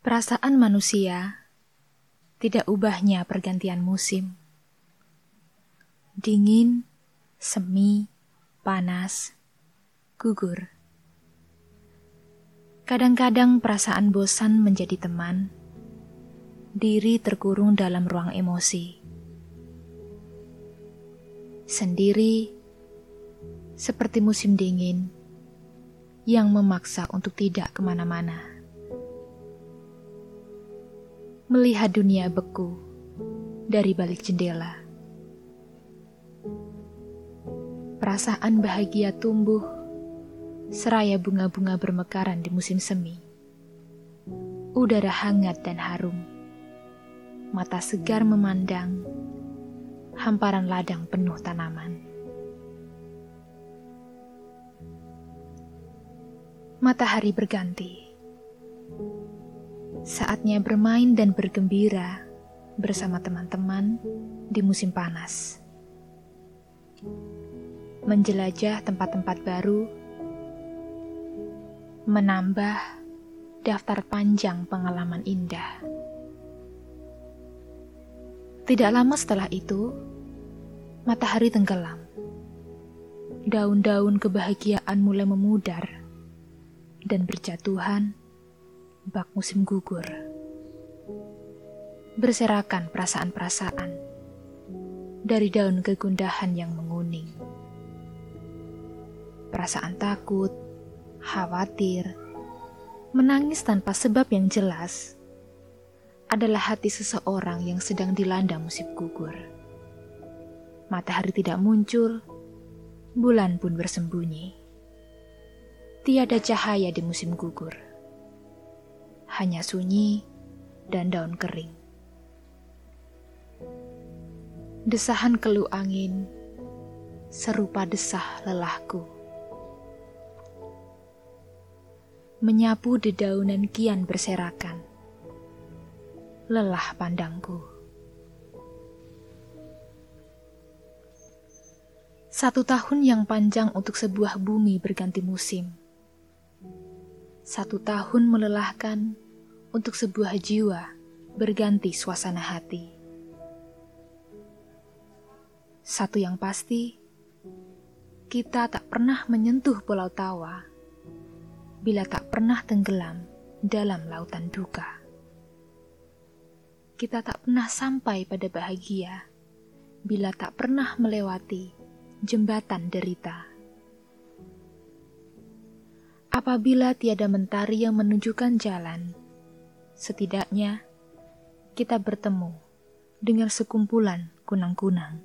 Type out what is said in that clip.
Perasaan manusia tidak ubahnya pergantian musim. Dingin, semi, panas, gugur. Kadang-kadang perasaan bosan menjadi teman, diri terkurung dalam ruang emosi. Sendiri, seperti musim dingin yang memaksa untuk tidak ke mana-mana melihat dunia beku dari balik jendela. Perasaan bahagia tumbuh seraya bunga-bunga bermekaran di musim semi. Udara hangat dan harum. Mata segar memandang hamparan ladang penuh tanaman. Matahari berganti Saatnya bermain dan bergembira bersama teman-teman di musim panas. Menjelajah tempat-tempat baru, menambah daftar panjang pengalaman indah. Tidak lama setelah itu, matahari tenggelam. Daun-daun kebahagiaan mulai memudar dan berjatuhan bak musim gugur. Berserakan perasaan-perasaan dari daun kegundahan yang menguning. Perasaan takut, khawatir, menangis tanpa sebab yang jelas adalah hati seseorang yang sedang dilanda musim gugur. Matahari tidak muncul, bulan pun bersembunyi. Tiada cahaya di musim gugur hanya sunyi dan daun kering. Desahan keluh angin serupa desah lelahku. Menyapu dedaunan kian berserakan. Lelah pandangku. Satu tahun yang panjang untuk sebuah bumi berganti musim. Satu tahun melelahkan untuk sebuah jiwa berganti suasana hati. Satu yang pasti, kita tak pernah menyentuh pulau tawa bila tak pernah tenggelam dalam lautan duka. Kita tak pernah sampai pada bahagia bila tak pernah melewati jembatan derita. Apabila tiada mentari yang menunjukkan jalan, Setidaknya kita bertemu dengan sekumpulan kunang-kunang.